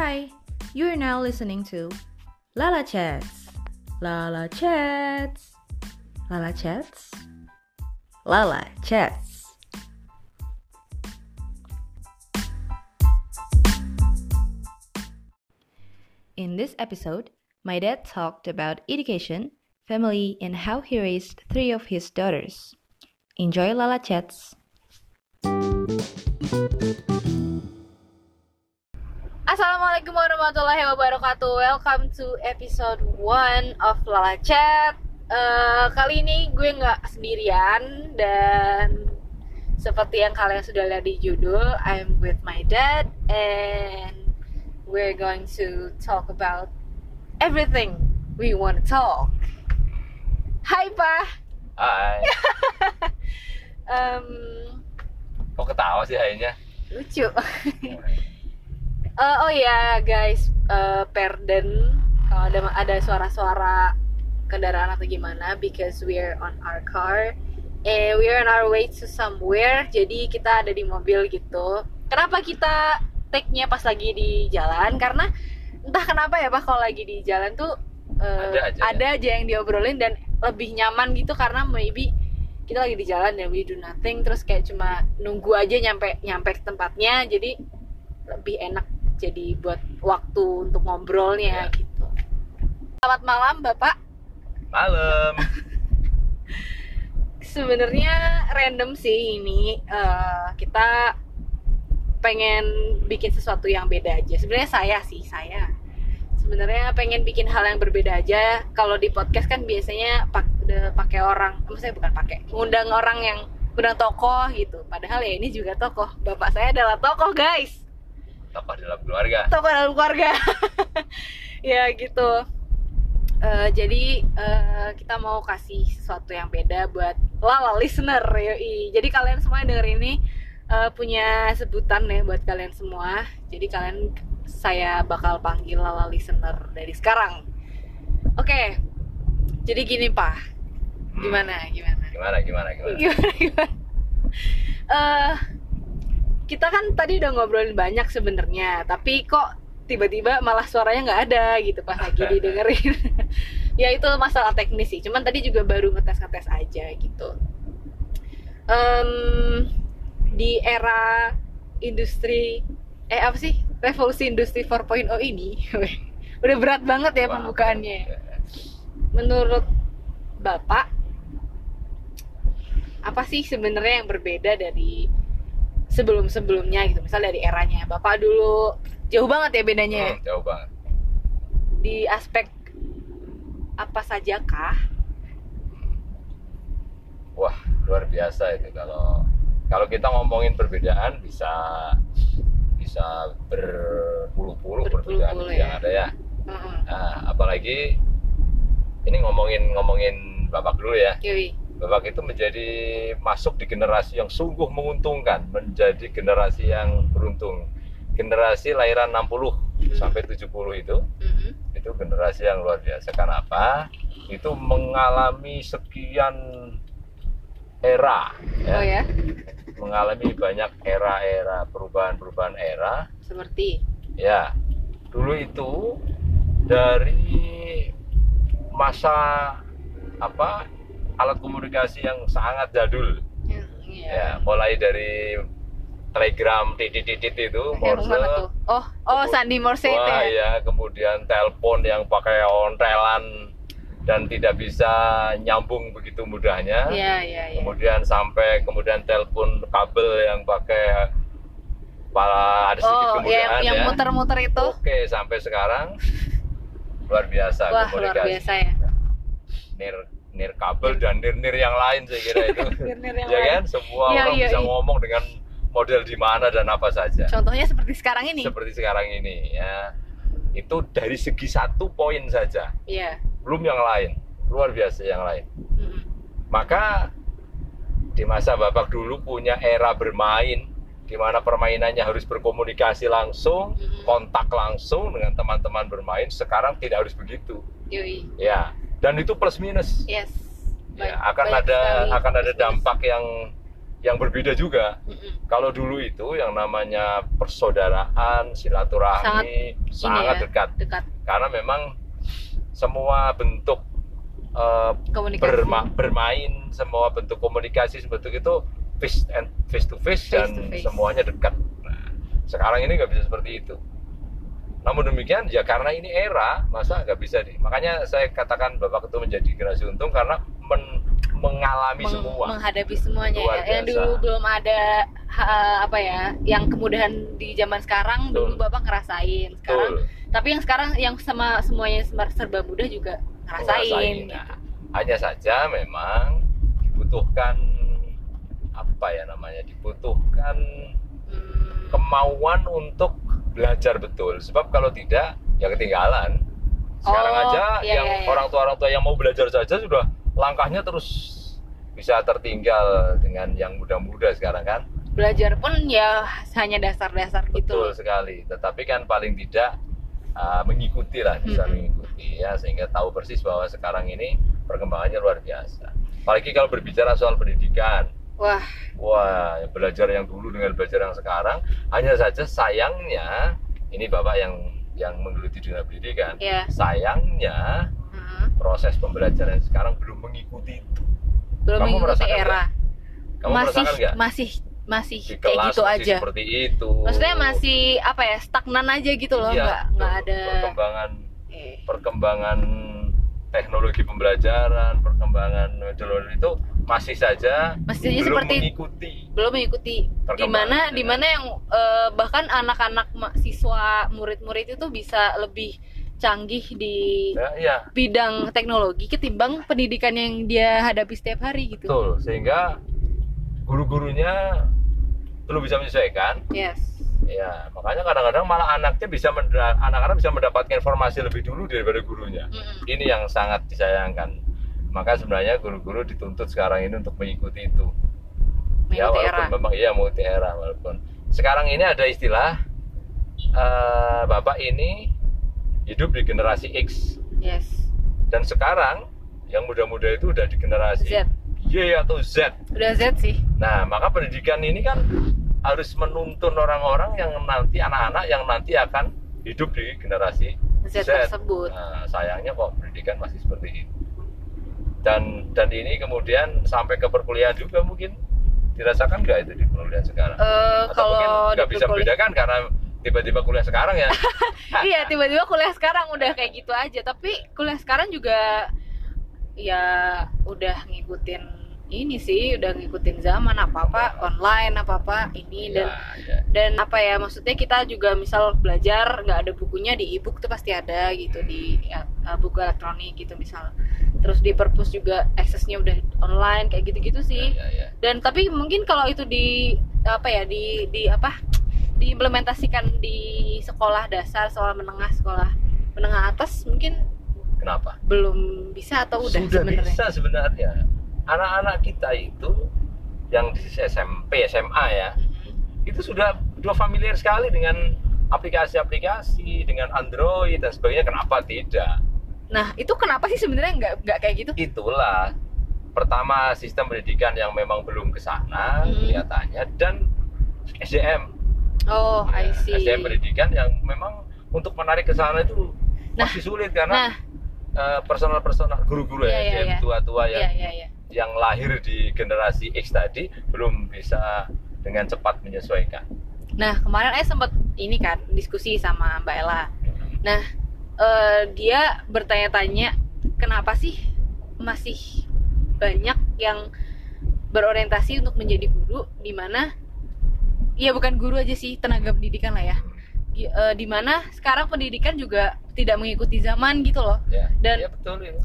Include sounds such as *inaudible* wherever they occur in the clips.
Hi, you're now listening to Lala Chats. Lala Chats. Lala Chats. Lala Chats. In this episode, my dad talked about education, family, and how he raised three of his daughters. Enjoy Lala Chats. Assalamualaikum warahmatullahi wabarakatuh. Welcome to episode 1 of Lala Chat. Eh, kali ini gue nggak sendirian dan seperti yang kalian sudah lihat di judul, I'm with my dad and we're going to talk about everything we want to talk. Hai Pak. Hai, *laughs* Em, kok ketawa sih akhirnya? lucu. Eh, oh ya guys, eh, Perden kalau ada ada suara-suara kendaraan atau gimana, because we're on our car, eh we're on our way to somewhere, jadi kita ada di mobil gitu. Kenapa kita take-nya pas lagi di jalan? Karena entah kenapa ya pak kalau lagi di jalan tuh eh, Ada aja ya? ada aja yang diobrolin dan lebih nyaman gitu karena maybe kita lagi di jalan dan we do nothing terus kayak cuma nunggu aja nyampe nyampe ke tempatnya jadi lebih enak jadi buat waktu untuk ngobrolnya Ya. gitu. Selamat malam Bapak. Malam. *laughs* Sebenarnya random sih ini eh, kita pengen bikin sesuatu yang beda aja. Sebenarnya saya sih saya sebenarnya pengen bikin hal yang berbeda aja. Kalau di podcast kan biasanya pakai orang, maksudnya bukan pakai, ngundang orang yang undang tokoh gitu. Padahal ya ini juga tokoh. Bapak saya adalah tokoh guys. Tokoh dalam keluarga. tokoh dalam keluarga. *laughs* Ya gitu. Eh, jadi eh, kita mau kasih sesuatu yang beda buat lala listener yoi. Jadi kalian semua yang denger ini eh, punya sebutan ya buat kalian semua. Jadi kalian saya bakal panggil lala listener dari sekarang. Oke. Jadi gini pak. Hmm. gimana? Gimana? Gimana, gimana, gimana? gimana gimana? *laughs* Eh, kita kan tadi udah ngobrolin banyak sebenarnya tapi kok tiba-tiba malah suaranya nggak ada gitu pas lagi *laughs* didengerin. *laughs* Ya itu masalah teknis sih cuman tadi juga baru ngetes-ngetes aja gitu. Em, di era industri eh apa sih? Revolusi industri 4.0 ini *laughs* udah berat banget ya pembukaannya. menurut bapak apa sih sebenarnya yang berbeda dari sebelum sebelumnya gitu misal dari eranya bapak dulu jauh banget ya bedanya ya? Hmm, jauh banget. di aspek apa saja kah Wah, luar biasa itu kalau kalau kita ngomongin perbedaan bisa bisa berpuluh-puluh perbedaan yang ya. ada ya. Heeh. Nah, apalagi ini ngomongin ngomongin bapak dulu ya. Yoi. Bapak itu menjadi masuk di generasi yang sungguh menguntungkan, menjadi generasi yang beruntung. Generasi lahiran 60 sampai 70 itu Mhm. itu generasi yang luar biasa. Karena apa? Itu mengalami sekian era oh ya mengalami banyak era-era perubahan-perubahan era seperti ya dulu itu dari masa apa alat komunikasi yang sangat jadul. Ya, ya mulai dari telegram titit-titit itu yang Morse. tuh oh oh Sandi Morse itu wah ya? ya kemudian telepon yang pakai ontelan dan tidak bisa nyambung begitu mudahnya. Iya iya iya. Kemudian sampai kemudian telepon kabel yang pakai para ada sedikit oh kemudahan yang yang ya. muter-muter itu? Oke sampai sekarang. Luar biasa wah luar komunikasi. biasa ya. Nir nir kabel dan nir nir yang lain saya kira itu. *laughs* Nir-nir yang ya lain. kan semua Iya, orang iya, bisa iya. ngomong dengan model di mana dan apa saja. Contohnya seperti sekarang ini? Seperti sekarang ini ya. Itu dari segi satu poin saja. Iya. Belum yang lain. Luar biasa yang lain. Mhm. maka di masa bapak dulu punya era bermain di mana permainannya harus berkomunikasi langsung kontak langsung dengan teman-teman bermain sekarang tidak harus begitu. Yoi. ya dan itu plus minus yes ya Baik- akan banyak ada sekali akan ada dampak yang yang berbeda juga. Mm-mm. Kalau dulu itu yang namanya persaudaraan, silaturahmi sangat, ya. dekat dekat karena memang semua bentuk komunikasi berma- bermain, semua bentuk komunikasi bentuk itu face and face to face, Face dan to face. semuanya dekat. Nah, sekarang ini nggak bisa seperti itu. Namun demikian ya karena ini era masa nggak bisa di. Makanya saya katakan bapak itu menjadi generasi untung karena men- mengalami Meng- semua. menghadapi semuanya Luar ya. Yang dulu belum ada ha- apa ya, yang kemudahan di zaman sekarang Betul. dulu Bapak ngerasain. Sekarang Betul. tapi yang sekarang yang sama semuanya ser- serba mudah juga ngerasain. Ngerasain. gitu. Nah, hanya saja memang dibutuhkan apa ya namanya dibutuhkan Hmm, kemauan untuk belajar betul sebab kalau tidak ya ketinggalan sekarang Oh, aja iya, yang iya, iya. orang tua orang tua yang mau belajar saja sudah langkahnya terus bisa tertinggal dengan yang muda-muda sekarang kan belajar pun ya hanya dasar-dasar gitu. betul sekali tetapi kan paling tidak uh, mengikuti lah bisa Mm-mm. mengikuti ya sehingga tahu persis bahwa sekarang ini perkembangannya luar biasa apalagi kalau berbicara soal pendidikan Wah, Wah, belajar yang dulu dengan belajar yang sekarang, hanya saja sayangnya ini bapak yang yang menggeluti dunia pendidikan. ya. Sayangnya Hmm. proses pembelajaran sekarang belum mengikuti itu. Belum Kamu mengikuti era. Kamu masih merasakan nggak? masih masih Di kayak gitu masih aja. seperti itu. Maksudnya masih apa ya stagnan aja gitu loh, Iya, nggak nggak ada. perkembangan Eh, perkembangan teknologi pembelajaran, perkembangan metodologi itu masih saja Masih belum seperti mengikuti. belum mengikuti di mana ya. di mana yang eh, bahkan anak-anak mahasiswa murid-murid itu bisa lebih canggih di Ya, iya, bidang teknologi ketimbang pendidikan yang dia hadapi setiap hari gitu. betul. Sehingga guru-gurunya belum bisa menyesuaikan. Yes. Ya, makanya kadang-kadang malah anaknya bisa anak-anak bisa mendapatkan informasi lebih dulu daripada gurunya. Mm-mm. Ini yang sangat disayangkan. Maka sebenarnya guru-guru dituntut sekarang ini untuk mengikuti itu. ya walaupun era. memang iya multi era walaupun sekarang ini ada istilah eh, bapak ini hidup di generasi X Yes. dan sekarang yang muda-muda itu udah di generasi Z. Y atau Z. Udah Z sih. Nah, maka pendidikan ini kan harus menuntun orang-orang yang nanti anak-anak yang nanti akan hidup di generasi Z, Z. tersebut. Nah, sayangnya kok pendidikan masih seperti itu. Dan dan ini kemudian sampai ke perkuliahan juga mungkin dirasakan nggak itu di perkuliahan sekarang? Eh, Atau mungkin kalau nggak bisa membedakan karena tiba-tiba kuliah sekarang ya. *laughs* iya tiba-tiba kuliah sekarang udah kayak gitu aja tapi kuliah sekarang juga ya udah ngikutin ini sih udah ngikutin zaman apa apa online apa apa ini dan Iya, iya. dan apa ya maksudnya kita juga misal belajar nggak ada bukunya di ebook tuh pasti ada gitu di ya, uh, buku elektronik gitu misal terus di perpus juga aksesnya udah online kayak gitu-gitu sih Iya, iya. dan tapi mungkin kalau itu di apa ya di di apa diimplementasikan di sekolah dasar sekolah menengah sekolah menengah atas mungkin Kenapa? belum bisa atau udah Sudah bisa sebenarnya. Anak-anak kita itu yang di SMP, SMA ya, itu sudah sudah familiar sekali dengan aplikasi-aplikasi, dengan Android dan sebagainya. Kenapa tidak? nah itu kenapa sih sebenarnya nggak nggak kayak gitu Itulah pertama sistem pendidikan yang memang belum ke sana Hmm. kelihatannya dan SDM. oh I Ya, see SDM pendidikan yang memang untuk menarik ke sana itu Nah, masih sulit karena nah eh, personal-personal guru-guru Iya, ya, iya, yang iya. tua-tua yang iya iya iya yang lahir di generasi X tadi belum bisa dengan cepat menyesuaikan. Nah kemarin saya sempat ini kan diskusi sama Mbak Ella. Nah eh, dia bertanya-tanya kenapa sih masih banyak yang berorientasi untuk menjadi guru di mana ya bukan guru aja sih tenaga pendidikan lah ya. Gi- eh, di mana sekarang pendidikan juga tidak mengikuti zaman gitu loh. Ya, Dan- ya betul itu.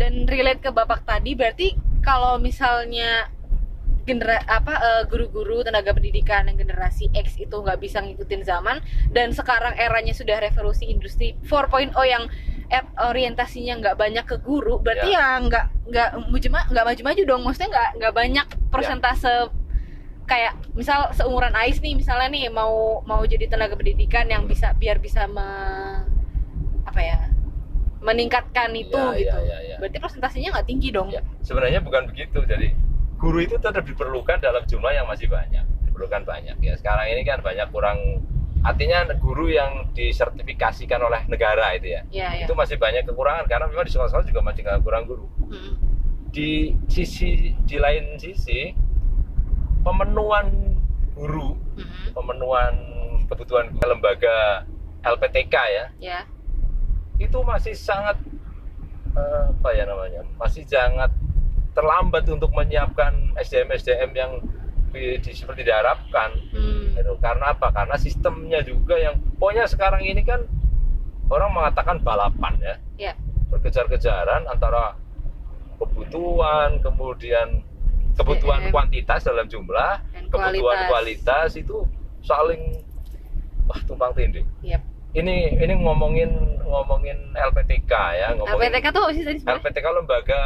Dan relate ke bapak tadi berarti kalau misalnya genera apa eh, guru-guru tenaga pendidikan yang generasi X itu nggak bisa ngikutin zaman dan sekarang eranya sudah revolusi industri 4.0 yang orientasinya nggak banyak ke guru berarti ya. nggak nggak nggak maju-maju dong maksudnya nggak nggak banyak persentase kayak misal seumuran Ais nih misalnya nih mau mau jadi tenaga pendidikan yang bisa biar bisa me- apa ya meningkatkan itu Ya, gitu ya, ya, ya. berarti persentasenya nggak tinggi dong Ya, sebenarnya bukan begitu. Jadi guru itu tetap diperlukan dalam jumlah yang masih banyak diperlukan banyak ya sekarang ini kan banyak kurang artinya guru yang disertifikasikan oleh negara itu ya ya ya itu masih banyak kekurangan karena memang di sekolah-sekolah juga masih kurang guru Mm-mm. di sisi di lain sisi pemenuhan guru Mm-mm. pemenuhan kebutuhan lembaga LPTK ya ya itu masih sangat eh, apa ya namanya masih sangat terlambat untuk menyiapkan SDM SDM yang di, di- seperti diharapkan Hmm. Karena apa karena sistemnya juga yang pokoknya sekarang ini kan orang mengatakan balapan ya ya berkejar-kejaran antara kebutuhan kemudian kebutuhan SDM. kuantitas dalam jumlah Dan kebutuhan kualitas. kualitas itu saling wah tumpang tindih Yap. Ini ini ngomongin ngomongin LPTK ya ngomongin LPTK tuh sih tadi? LPTK lembaga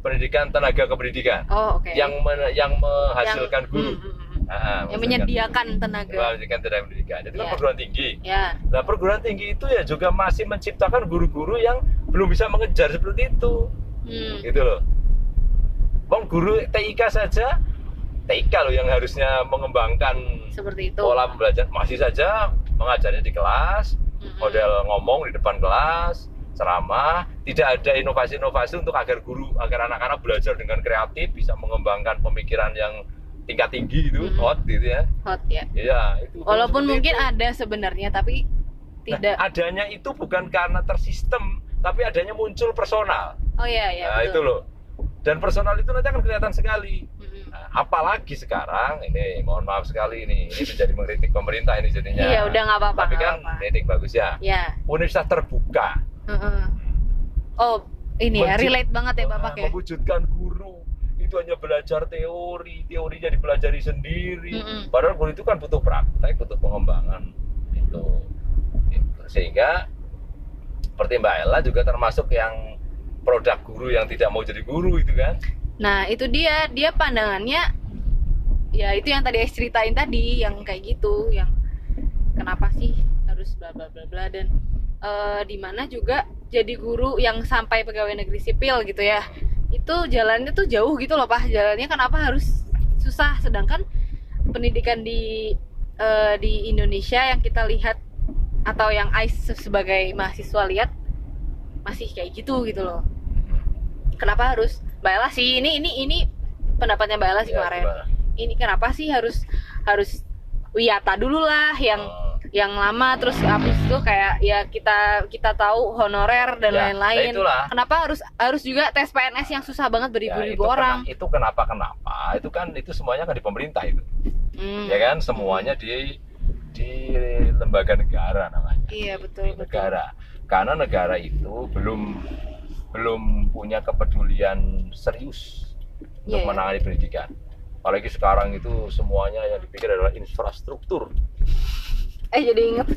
pendidikan tenaga kependidikan Oh, oke. yang men- yang menghasilkan Yang- guru hmm, hmm, hmm. Ah, Yang menyediakan tenaga. menghasilkan tenaga pendidikan itu kan Ya. perguruan tinggi Ya. nah perguruan tinggi itu ya juga masih menciptakan guru-guru yang belum bisa mengejar seperti itu Hmm. gitu loh Bang guru TIK saja TIK loh yang harusnya mengembangkan Seperti itu. pola pembelajaran masih saja mengajarnya di kelas model ngomong di depan kelas ceramah tidak ada inovasi-inovasi untuk agar guru agar anak-anak belajar dengan kreatif bisa mengembangkan pemikiran yang tingkat tinggi itu Mhm. hot gitu ya hot ya. iya itu Walaupun mungkin itu. ada sebenarnya tapi Nah, tidak. adanya itu bukan karena tersistem tapi adanya muncul personal oh iya iya nah itu loh dan personal itu nanti akan kelihatan sekali. Nah, apalagi sekarang ini mohon maaf sekali ini ini menjadi mengkritik pemerintah ini jadinya Iya udah nggak apa-apa. tapi kan kritik bagus ya Ya. universitas terbuka Heeh. Oh ini ya relate banget ya bapak ya. mewujudkan guru itu hanya belajar teori teorinya dipelajari sendiri Mm-mm. padahal guru itu kan butuh praktek butuh pengembangan itu Gitu. sehingga seperti Mbak Ella juga termasuk yang produk guru yang tidak mau jadi guru itu kan Nah itu dia. Dia pandangannya ya itu yang tadi saya ceritain tadi yang kayak gitu yang kenapa sih harus bla bla bla bla dan eh, di mana juga jadi guru yang sampai pegawai negeri sipil gitu ya. Itu jalannya tuh jauh gitu loh pak. Jalannya kenapa harus susah? Sedangkan pendidikan di eh, di Indonesia yang kita lihat atau yang Ais sebagai mahasiswa lihat masih kayak gitu gitu loh. Kenapa harus Mbak Ella sih ini ini ini pendapatnya Mbak Ella sih Ya, kemarin. gimana? ini kenapa sih harus harus wiyata dulu lah yang Oh. yang lama terus habis itu kayak ya kita kita tahu honorer dan Ya, lain-lain. nah itulah. kenapa harus harus juga tes PNS yang susah banget Ya, beribu-ribu itu orang? kena- itu kenapa kenapa? Itu kan itu semuanya kan di pemerintah itu. Hmm. ya kan? Semuanya di di lembaga negara namanya. Iya betul betul. negara. Karena negara itu belum belum punya kepedulian serius untuk Iya, iya. menangani pendidikan. Apalagi sekarang itu semuanya yang dipikir adalah infrastruktur. Eh jadi inget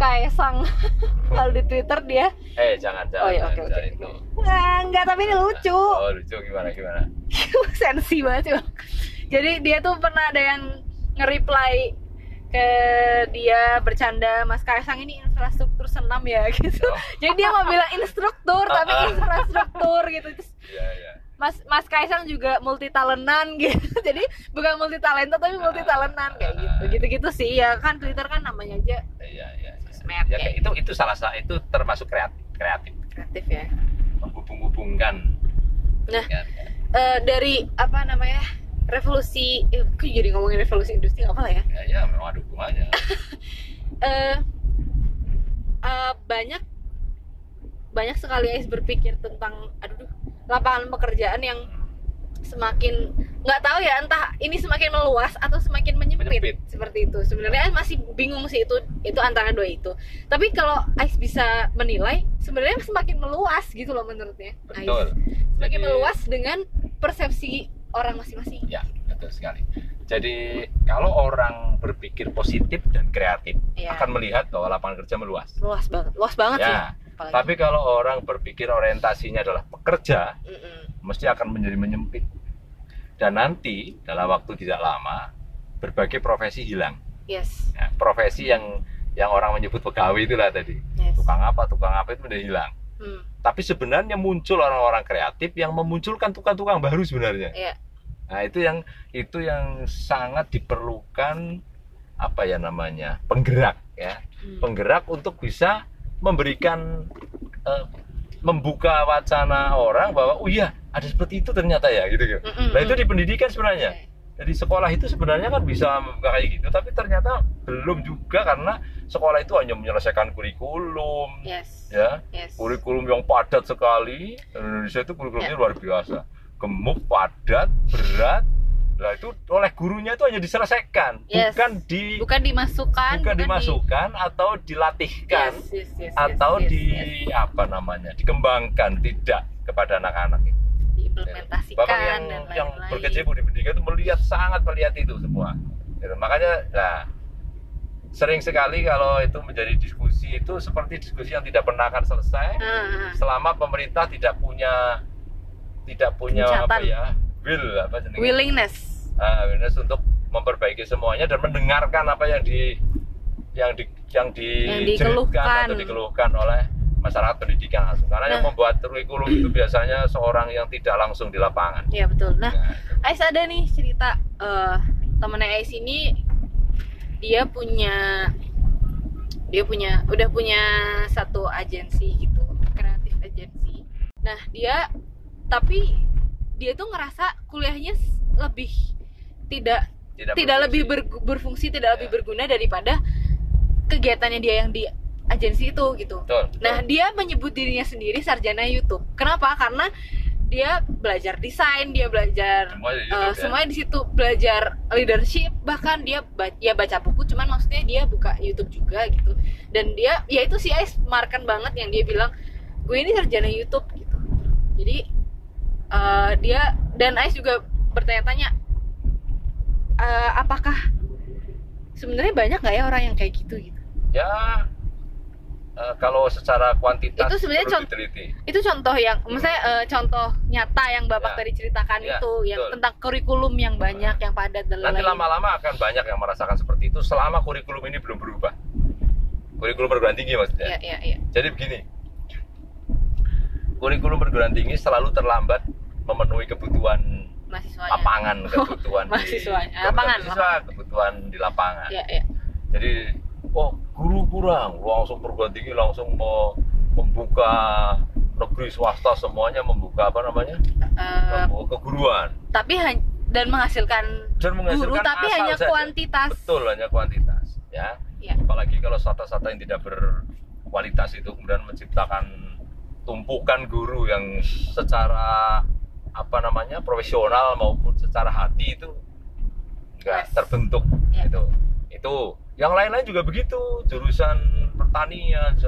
Kaisang *laughs* kalau di Twitter dia. Eh jangan jangan oh ya jangan, oke oke. itu. Nggak, enggak tapi ini lucu. Oh lucu. Gimana gimana? *laughs* Sensi banget sih jadi dia tuh pernah ada yang nge-reply ke dia bercanda Mas Kaisang ini infrastruktur senam ya *laughs* gitu. Oh. jadi dia mau bilang instruktur *laughs* tapi infrastruktur gitu. Terus iya iya. Mas Mas Kaisang juga multi talentan *laughs* gitu. Jadi bukan multi talenta tapi multi talentan kayak gitu. Gitu gitu sih. Ya kan Twitter kan namanya aja iya iya Sosmed, ya, kayak kayak itu itu salah satu itu termasuk kreatif kreatif. Kreatif ya. Menghubung-hubungkan Nah. ya, Eh, dari apa namanya revolusi eh, kok jadi ngomongin revolusi industri nggak apa lah ya? Ya, ya memang ada hubungannya. *laughs* Eh eh, banyak banyak sekali Ais berpikir tentang aduh lapangan pekerjaan yang semakin nggak tahu ya entah ini semakin meluas atau semakin menyempit, Menyempit. seperti itu. Sebenarnya masih bingung sih itu itu antara dua itu. Tapi kalau Ais bisa menilai sebenarnya semakin meluas gitu loh menurutnya. Ais. betul. Semakin Jadi- meluas dengan persepsi orang masing-masing Ya, betul sekali. Jadi kalau orang berpikir positif dan kreatif Iya. akan melihat bahwa lapangan kerja meluas. luas banget luas banget sih Ya, apalagi. tapi kalau orang berpikir orientasinya adalah pekerja, Mm-mm. mesti akan menjadi menyempit. Dan nanti dalam waktu tidak lama berbagai profesi hilang. yes Ya, profesi yang yang orang menyebut pegawai itulah tadi. yes Tukang apa, tukang apa itu menjadi hilang. Hmm, Tapi sebenarnya muncul orang-orang kreatif yang memunculkan tukang-tukang baru sebenarnya. iya Nah, itu yang itu yang sangat diperlukan apa ya namanya? penggerak ya. Hmm. Penggerak untuk bisa memberikan eh, membuka wacana orang bahwa oh iya, ada seperti itu ternyata ya gitu gitu. Mm-mm, Nah, itu mm. di pendidikan sebenarnya. Jadi sekolah itu sebenarnya kan bisa membuka kayak gitu, tapi ternyata belum juga karena sekolah itu hanya menyelesaikan kurikulum, Yes. ya Yes. kurikulum yang padat sekali Indonesia itu kurikulumnya Ya. luar biasa gemuk padat berat nah itu oleh gurunya itu hanya diselesaikan Yes. bukan di Bukan dimasukkan, bukan di- dimasukkan atau dilatihkan Yes, yes, yes, atau yes, di yes. apa namanya dikembangkan tidak kepada anak-anak itu diimplementasikan Bapak yang dan yang lain-lain. berkecimpung di pendidikan itu melihat sangat melihat itu semua. Gitu. Makanya nah sering sekali kalau itu menjadi diskusi itu seperti diskusi yang tidak pernah akan selesai ah. selama pemerintah tidak punya tidak punya apa Kencatan. ya will apa jenenge? willingness. Ah, willingness untuk memperbaiki semuanya dan mendengarkan apa yang di yang di yang Yang dijeritkan dikeluhkan. atau dikeluhkan oleh masyarakat pendidikan langsung. Karena yang Nah. membuat kurikulum itu biasanya seorang yang tidak langsung di lapangan. Iya betul. Nah, Nah, Ais ada nih cerita eh temennya Ais ini dia punya dia punya udah punya satu agensi gitu kreatif agensi nah dia tapi dia tuh ngerasa kuliahnya lebih tidak tidak, tidak berfungsi. lebih ber- berfungsi tidak lebih Ya. berguna daripada kegiatannya dia yang di agensi itu gitu Betul. Nah, dia menyebut dirinya sendiri sarjana YouTube. Kenapa? Karena dia belajar desain, dia belajar Semua di eh, YouTube, ya? semuanya di situ, belajar leadership, bahkan dia ba- ya baca buku, cuman maksudnya dia buka YouTube juga gitu. Dan dia ya itu si Ais markan banget yang dia bilang, "Gue ini sarjana YouTube" gitu. Jadi eh, dia dan Ais juga bertanya-tanya eh, apakah sebenarnya banyak nggak ya orang yang kayak gitu gitu. ya eh, kalau secara kuantitas Itu sebenarnya contoh- itu contoh yang maksudnya eh, contoh nyata yang bapak Ya. tadi ceritakan Ya, itu yang betul. tentang kurikulum yang banyak yang padat dan Nanti lain-lain lama-lama akan banyak yang merasakan seperti itu selama kurikulum ini belum berubah. Kurikulum perguruan tinggi maksudnya. ya ya ya Jadi begini, kurikulum perguruan tinggi selalu terlambat memenuhi kebutuhan mahasiswanya lapangan, *laughs* kebutuhan di mahasiswanya. bukan Lapangan, mahasiswa, kebutuhan di lapangan. ya ya Jadi, oh guru kurang, langsung perguruan tinggi langsung mau membuka negeri swasta semuanya membuka apa namanya membuka keguruan tapi dan menghasilkan dan menghasilkan guru tapi hanya saja. kuantitas betul hanya kuantitas ya Ya. apalagi kalau swasta-swasta yang tidak berkualitas itu kemudian menciptakan tumpukan guru yang secara apa namanya profesional maupun secara hati itu enggak Yes. terbentuk Ya. itu itu yang lain-lain juga begitu jurusan pertanian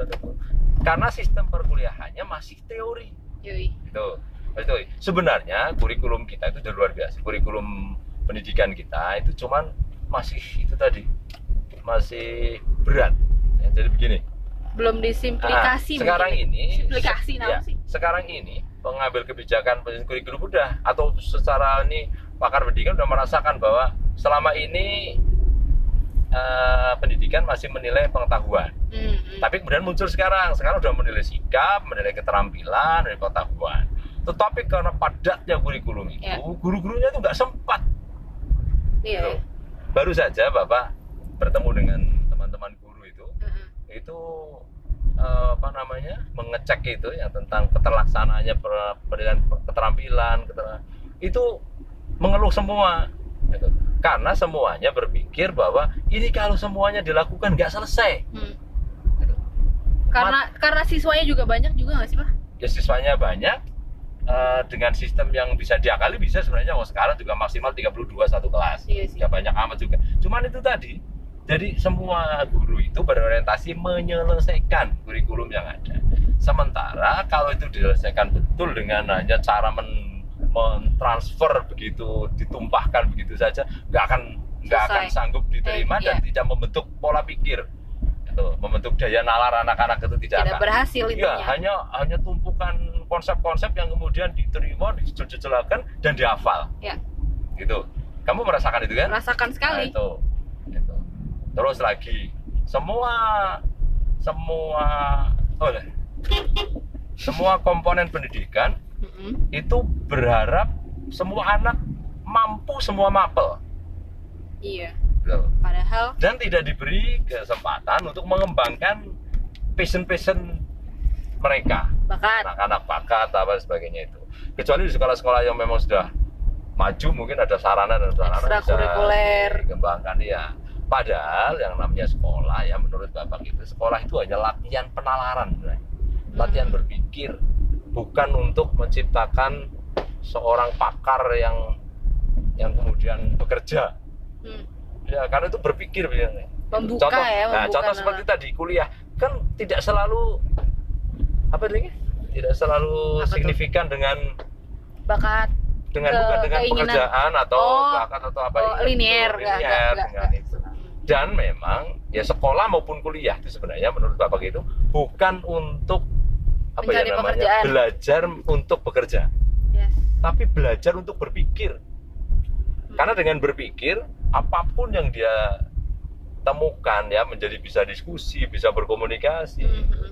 karena sistem perkuliahannya masih teori. Yoi. itu itu sebenarnya kurikulum kita itu sudah luar biasa. Kurikulum pendidikan kita itu cuman masih itu tadi. Masih berat. Ya, jadi begini. Belum disimplikasi Nah, sekarang mungkin. ini Simplikasi se- ya, sih? sekarang ini pengambil kebijakan penyusun kurikulum udah. Atau secara ini pakar pendidikan udah merasakan bahwa selama ini eh, pendidikan masih menilai pengetahuan Hmm, hmm. tapi kemudian muncul sekarang sekarang udah menilai sikap menilai keterampilan menilai pengetahuan tetapi karena padatnya kurikulum itu Ya. guru-gurunya itu nggak sempat iya gitu. iya. baru saja bapak bertemu dengan teman-teman guru itu Hmm, itu eh, apa namanya mengecek itu yang tentang keterlaksanaannya pendidikan keterampilan keter- itu mengeluh semua gitu. Karena semuanya berpikir bahwa ini kalau semuanya dilakukan nggak selesai. Hmm. karena karena siswanya juga banyak juga nggak sih pak? Ya siswanya banyak. Eh, dengan sistem yang bisa diakali bisa sebenarnya. Oh sekarang juga maksimal 32 satu kelas. Iya sih. ya banyak amat juga. Cuman itu tadi jadi semua guru itu berorientasi menyelesaikan kurikulum yang ada. Sementara kalau itu diselesaikan betul dengan hanya cara men mentransfer begitu ditumpahkan begitu saja nggak akan nggak akan sanggup diterima Eh, dan iya. tidak membentuk pola pikir itu membentuk daya nalar anak-anak itu tidak, tidak akan berhasil Iya, intinya hanya hanya tumpukan konsep-konsep yang kemudian diterima, dijejelakan dan dihafal. Ya. Gitu. Kamu merasakan itu kan? merasakan sekali Nah, itu. Itu. Terus lagi, semua semua oh, lah. semua komponen pendidikan Itu berharap semua anak mampu semua mapel. Iya. Loh. padahal dan tidak diberi kesempatan untuk mengembangkan passion-passion mereka. Bakat. Anak-anak bakat apa sebagainya itu. Kecuali di sekolah-sekolah yang memang sudah maju mungkin ada sarana dan sarana bisa dikembangkan ya padahal yang namanya sekolah ya menurut bapak itu sekolah itu hanya latihan penalaran latihan Hmm. berpikir bukan untuk menciptakan seorang pakar yang yang kemudian bekerja Hmm. ya karena itu berpikir membuka contoh, ya nah, contoh seperti tadi kuliah kan tidak selalu apa ini tidak selalu Apa tuh? signifikan dengan bakat dengan Ke- bukan dengan keinginan. pekerjaan atau Oh, bakat atau apa oh, itu, linear, nggak, linear nggak, nggak, dengan itu. dan memang ya sekolah maupun kuliah itu sebenarnya menurut bapak itu bukan untuk apa Mencari ya namanya pekerjaan. belajar untuk bekerja yes. tapi belajar untuk berpikir karena dengan berpikir apa pun yang dia temukan ya menjadi bisa diskusi bisa berkomunikasi Mhm.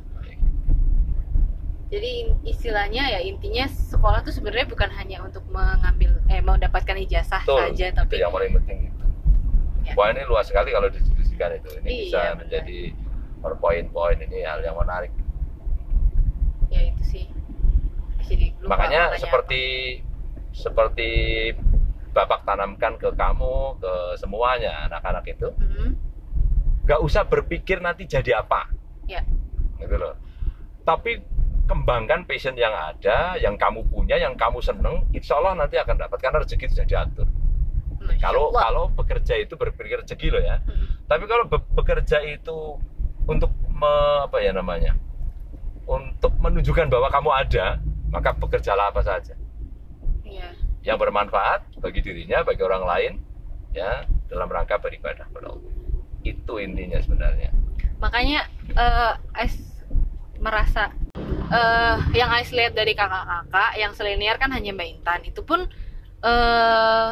jadi in- istilahnya ya intinya sekolah tuh sebenarnya bukan hanya untuk mengambil eh mendapatkan ijazah Betul, saja itu tapi yang paling penting itu Ya. wah ini luas sekali kalau didiskusikan itu ini Iya, bisa benar. menjadi poin-poin ini hal yang menarik ya itu sih jadi lupa makanya seperti seperti bapak tanamkan ke kamu ke semuanya anak-anak itu apa. Mhm. nggak usah berpikir nanti jadi apa ya gitu loh tapi kembangkan passion yang ada yang kamu punya yang kamu seneng insya Allah nanti akan dapat karena rezeki itu sudah diatur Masya kalau Allah. kalau bekerja itu berpikir rezeki loh ya Mhm. tapi kalau be- bekerja itu untuk me- apa ya namanya untuk menunjukkan bahwa kamu ada maka bekerjalah apa saja. Iya. yang bermanfaat bagi dirinya bagi orang lain ya dalam rangka beribadah kepada Allah. Itu intinya sebenarnya. Makanya eh Ais merasa eh yang Ais lihat dari kakak-kakak yang selenior kan hanya Mbak Intan. Itu pun eh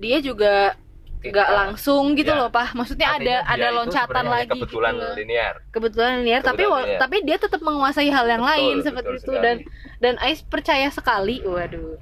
dia juga nggak langsung gitu Ya. loh pak maksudnya Artinya ada dia ada itu loncatan lagi kebetulan gitu linear. Kebetulan linear tapi Kebetulan wa- linear. tapi dia tetap menguasai hal yang Betul, lain betul seperti itu. sekali. dan dan Ais percaya sekali waduh.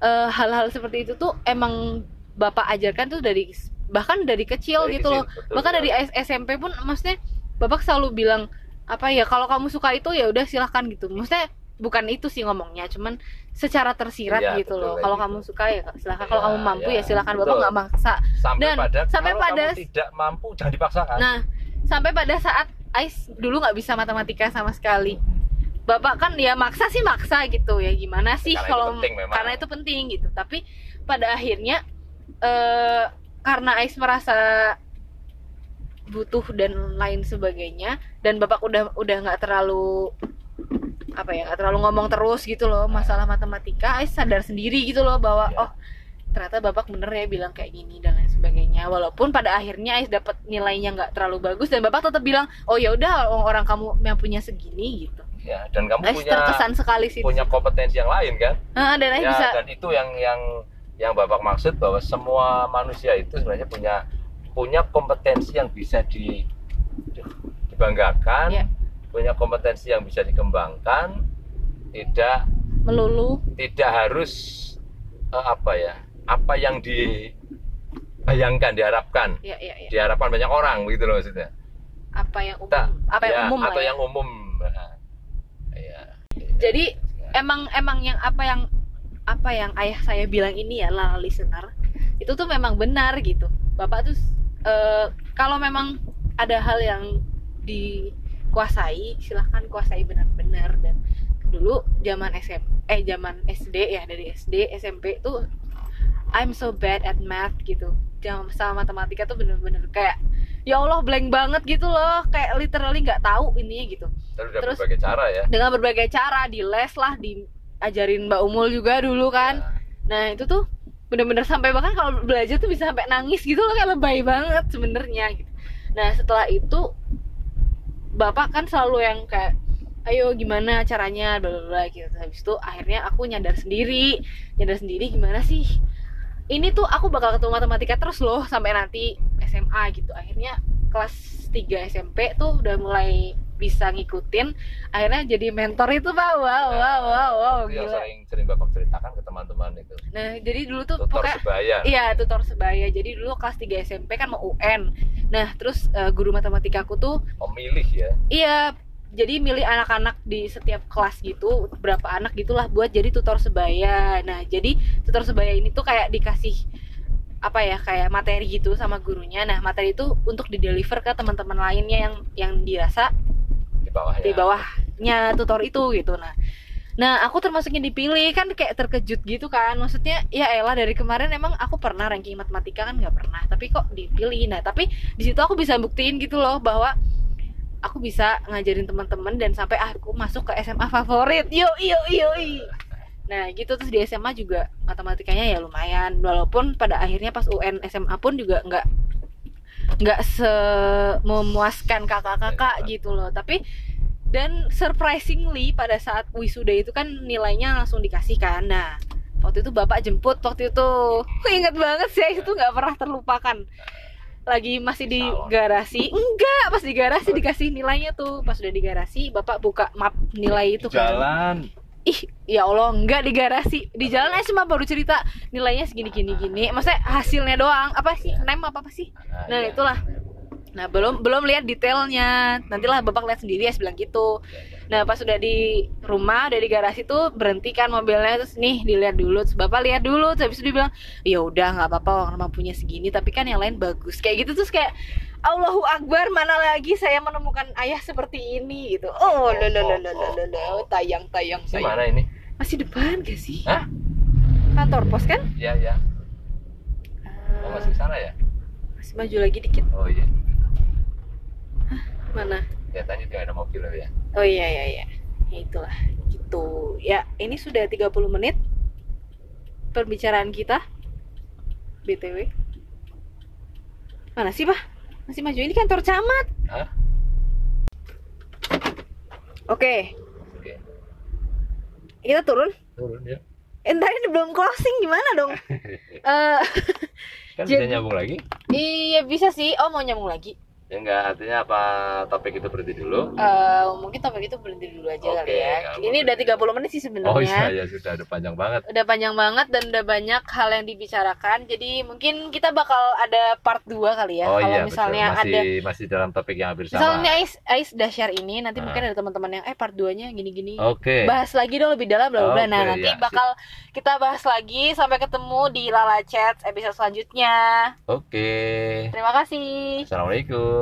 Eh, hal-hal seperti itu tuh emang bapak ajarkan tuh dari bahkan dari kecil Dari gitu kecil, loh betul bahkan dari SMP pun maksudnya bapak selalu bilang apa ya kalau kamu suka itu ya udah silahkan gitu. Maksudnya bukan itu sih ngomongnya cuman secara tersirat Iya, gitu betul loh kalau gitu. kamu suka ya silahkan kalau Iya, kamu mampu iya, ya silahkan bapak nggak maksa sampai Dan pada sampai kalau pada- kamu tidak mampu jangan dipaksakan Nah, sampai pada saat Ais dulu nggak bisa matematika sama sekali. Bapak kan ya maksa sih maksa gitu ya gimana sih Karena itu kalau penting memang. karena itu penting gitu. Tapi pada akhirnya eh karena Ais merasa butuh dan lain sebagainya dan Bapak udah udah nggak terlalu apa ya nggak terlalu ngomong terus gitu loh masalah matematika Ais sadar sendiri gitu loh bahwa Ya. oh ternyata bapak bener ya bilang kayak gini dan lain sebagainya walaupun pada akhirnya Ais dapat nilainya nggak terlalu bagus dan bapak tetap bilang oh ya udah orang kamu yang punya segini gitu ya dan kamu Ais punya terkesan sekali sih punya kompetensi yang lain kan Ah, dan Ais ya bisa dan itu yang yang yang bapak maksud bahwa semua manusia itu sebenarnya punya punya kompetensi yang bisa di dibanggakan Ya. Punya kompetensi yang bisa dikembangkan tidak melulu. tidak harus eh, apa ya apa yang dibayangkan diharapkan. Ya ya ya diharapkan banyak orang gitu loh maksudnya. Apa yang umum Tak, apa yang Ya, umum lah atau ya. yang umum. Nah, ya. jadi emang emang yang apa yang apa yang ayah saya bilang ini ya lah listener itu tuh memang benar gitu. Bapak tuh eh, kalau memang ada hal yang dikuasai silahkan kuasai benar-benar. Dan dulu zaman SM eh zaman SD ya dari SD SMP tuh I'm so bad at math gitu. Jam sama matematika tuh bener-bener kayak ya Allah blank banget gitu loh. Kayak literally nggak tahu ininya gitu. Terus Terus- berbagai cara ya. dengan berbagai cara di les lah diajarin Mbak Umul juga dulu kan. Nah itu tuh bener-bener sampai bahkan kalau belajar tuh bisa sampai nangis gitu loh kayak lebay banget sebenarnya gitu. Nah setelah itu bapak kan selalu yang kayak ayo gimana caranya? Bla bla gitu. Habis itu akhirnya aku nyadar sendiri. Nyadar sendiri gimana sih? Ini tuh aku bakal ketemu matematika terus loh sampai nanti SMA gitu. Akhirnya kelas 3 SMP tuh udah mulai bisa ngikutin akhirnya jadi mentor itu pak wow Nah, wow wow wow gila sering sering bapak ceritakan ke teman-teman itu nah jadi dulu tuh tutor pokoknya sebaya Iya, tutor sebaya. Jadi dulu kelas 3 SMP kan mau UN. Nah, terus eh, guru matematika aku tuh pemilih ya iya jadi milih anak-anak di setiap kelas gitu, berapa anak gitulah buat jadi tutor sebaya. Nah, jadi tutor sebaya ini tuh kayak dikasih apa ya kayak materi gitu sama gurunya. Nah, materi itu untuk di-deliver ke teman-teman lainnya yang yang dirasa di bawahnya di bawahnya tutor itu gitu. Nah nah aku termasuk yang dipilih kan kayak terkejut gitu kan. Maksudnya ya elah dari kemarin emang aku pernah ranking matematika kan nggak pernah. Tapi kok dipilih? Nah tapi di situ aku bisa buktiin gitu loh bahwa aku bisa ngajarin teman-teman dan sampai aku masuk ke SMA favorit. Yo yo yo nah gitu. Terus di SMA juga matematikanya ya lumayan. Walaupun pada akhirnya pas UN SMA pun juga nggak nggak se memuaskan kakak-kakak gitu loh. Tapi dan surprisingly pada saat wisuda itu kan nilainya langsung dikasih kan. Nah waktu itu bapak jemput waktu itu. Aku inget banget sih itu nggak pernah terlupakan. Lagi masih di garasi. Enggak pas di garasi dikasih nilainya tuh. Pas udah di garasi bapak buka map nilai itu kan. Jalan ih ya Allah enggak di garasi. Di jalan aja cuma baru cerita nilainya segini gini gini maksudnya hasilnya doang. Apa sih? Nem apa apa sih? Nah iya. itulah. Nah belum belum lihat detailnya. Nantilah bapak lihat sendiri ya bilang gitu. Nah pas udah di rumah udah di garasi tuh berhentikan mobilnya. Terus nih dilihat dulu. Terus bapak lihat dulu. Terus habis itu dia bilang ya udah nggak apa-apa orang mampunya segini. Tapi kan yang lain bagus. Kayak gitu terus kayak Allahu Akbar mana lagi saya menemukan ayah seperti ini gitu. Oh lo lo lo lo lo lo lo. tayang tayang Di tayang. mana ini? Masih depan gak sih? Hah? kantor pos kan? Ya ya. Oh, masih sana ya? Masih maju lagi dikit. Oh iya. Mana? Kelihatannya tidak ada mobil ya? Oh iya iya iya. Ya itulah gitu. Ya, ini sudah 30 menit perbicaraan kita. BTW. Mana sih, Pak? Masih maju ini kantor camat. Hah? Oke, oke kita turun. turun ya Eh, ntar ini belum closing gimana dong? *laughs* Eh, kan *laughs* bisa nyambung lagi iya bisa sih. Oh, mau nyambung lagi. Ya enggak artinya apa topik itu berhenti dulu? Eh, mungkin topik itu berhenti dulu aja Oke, kali ya. nggak Ini udah 30 menit sih oh sebenarnya. iya ya sudah udah panjang banget. Udah panjang banget dan udah banyak hal yang dibicarakan. Jadi mungkin kita bakal ada part 2 kali ya oh kalau iya misalnya betul. masih ada masih dalam topik yang hampir sama. Misalnya Ais Ais udah share ini nanti Ah. mungkin ada teman-teman yang eh part 2 nya gini-gini. Oke. Bahas lagi dong lebih dalam bla bla bla. nah nanti ya, bakal kita bahas lagi. Sampai ketemu di Lala Chat episode selanjutnya. Oke. Terima kasih. Assalamualaikum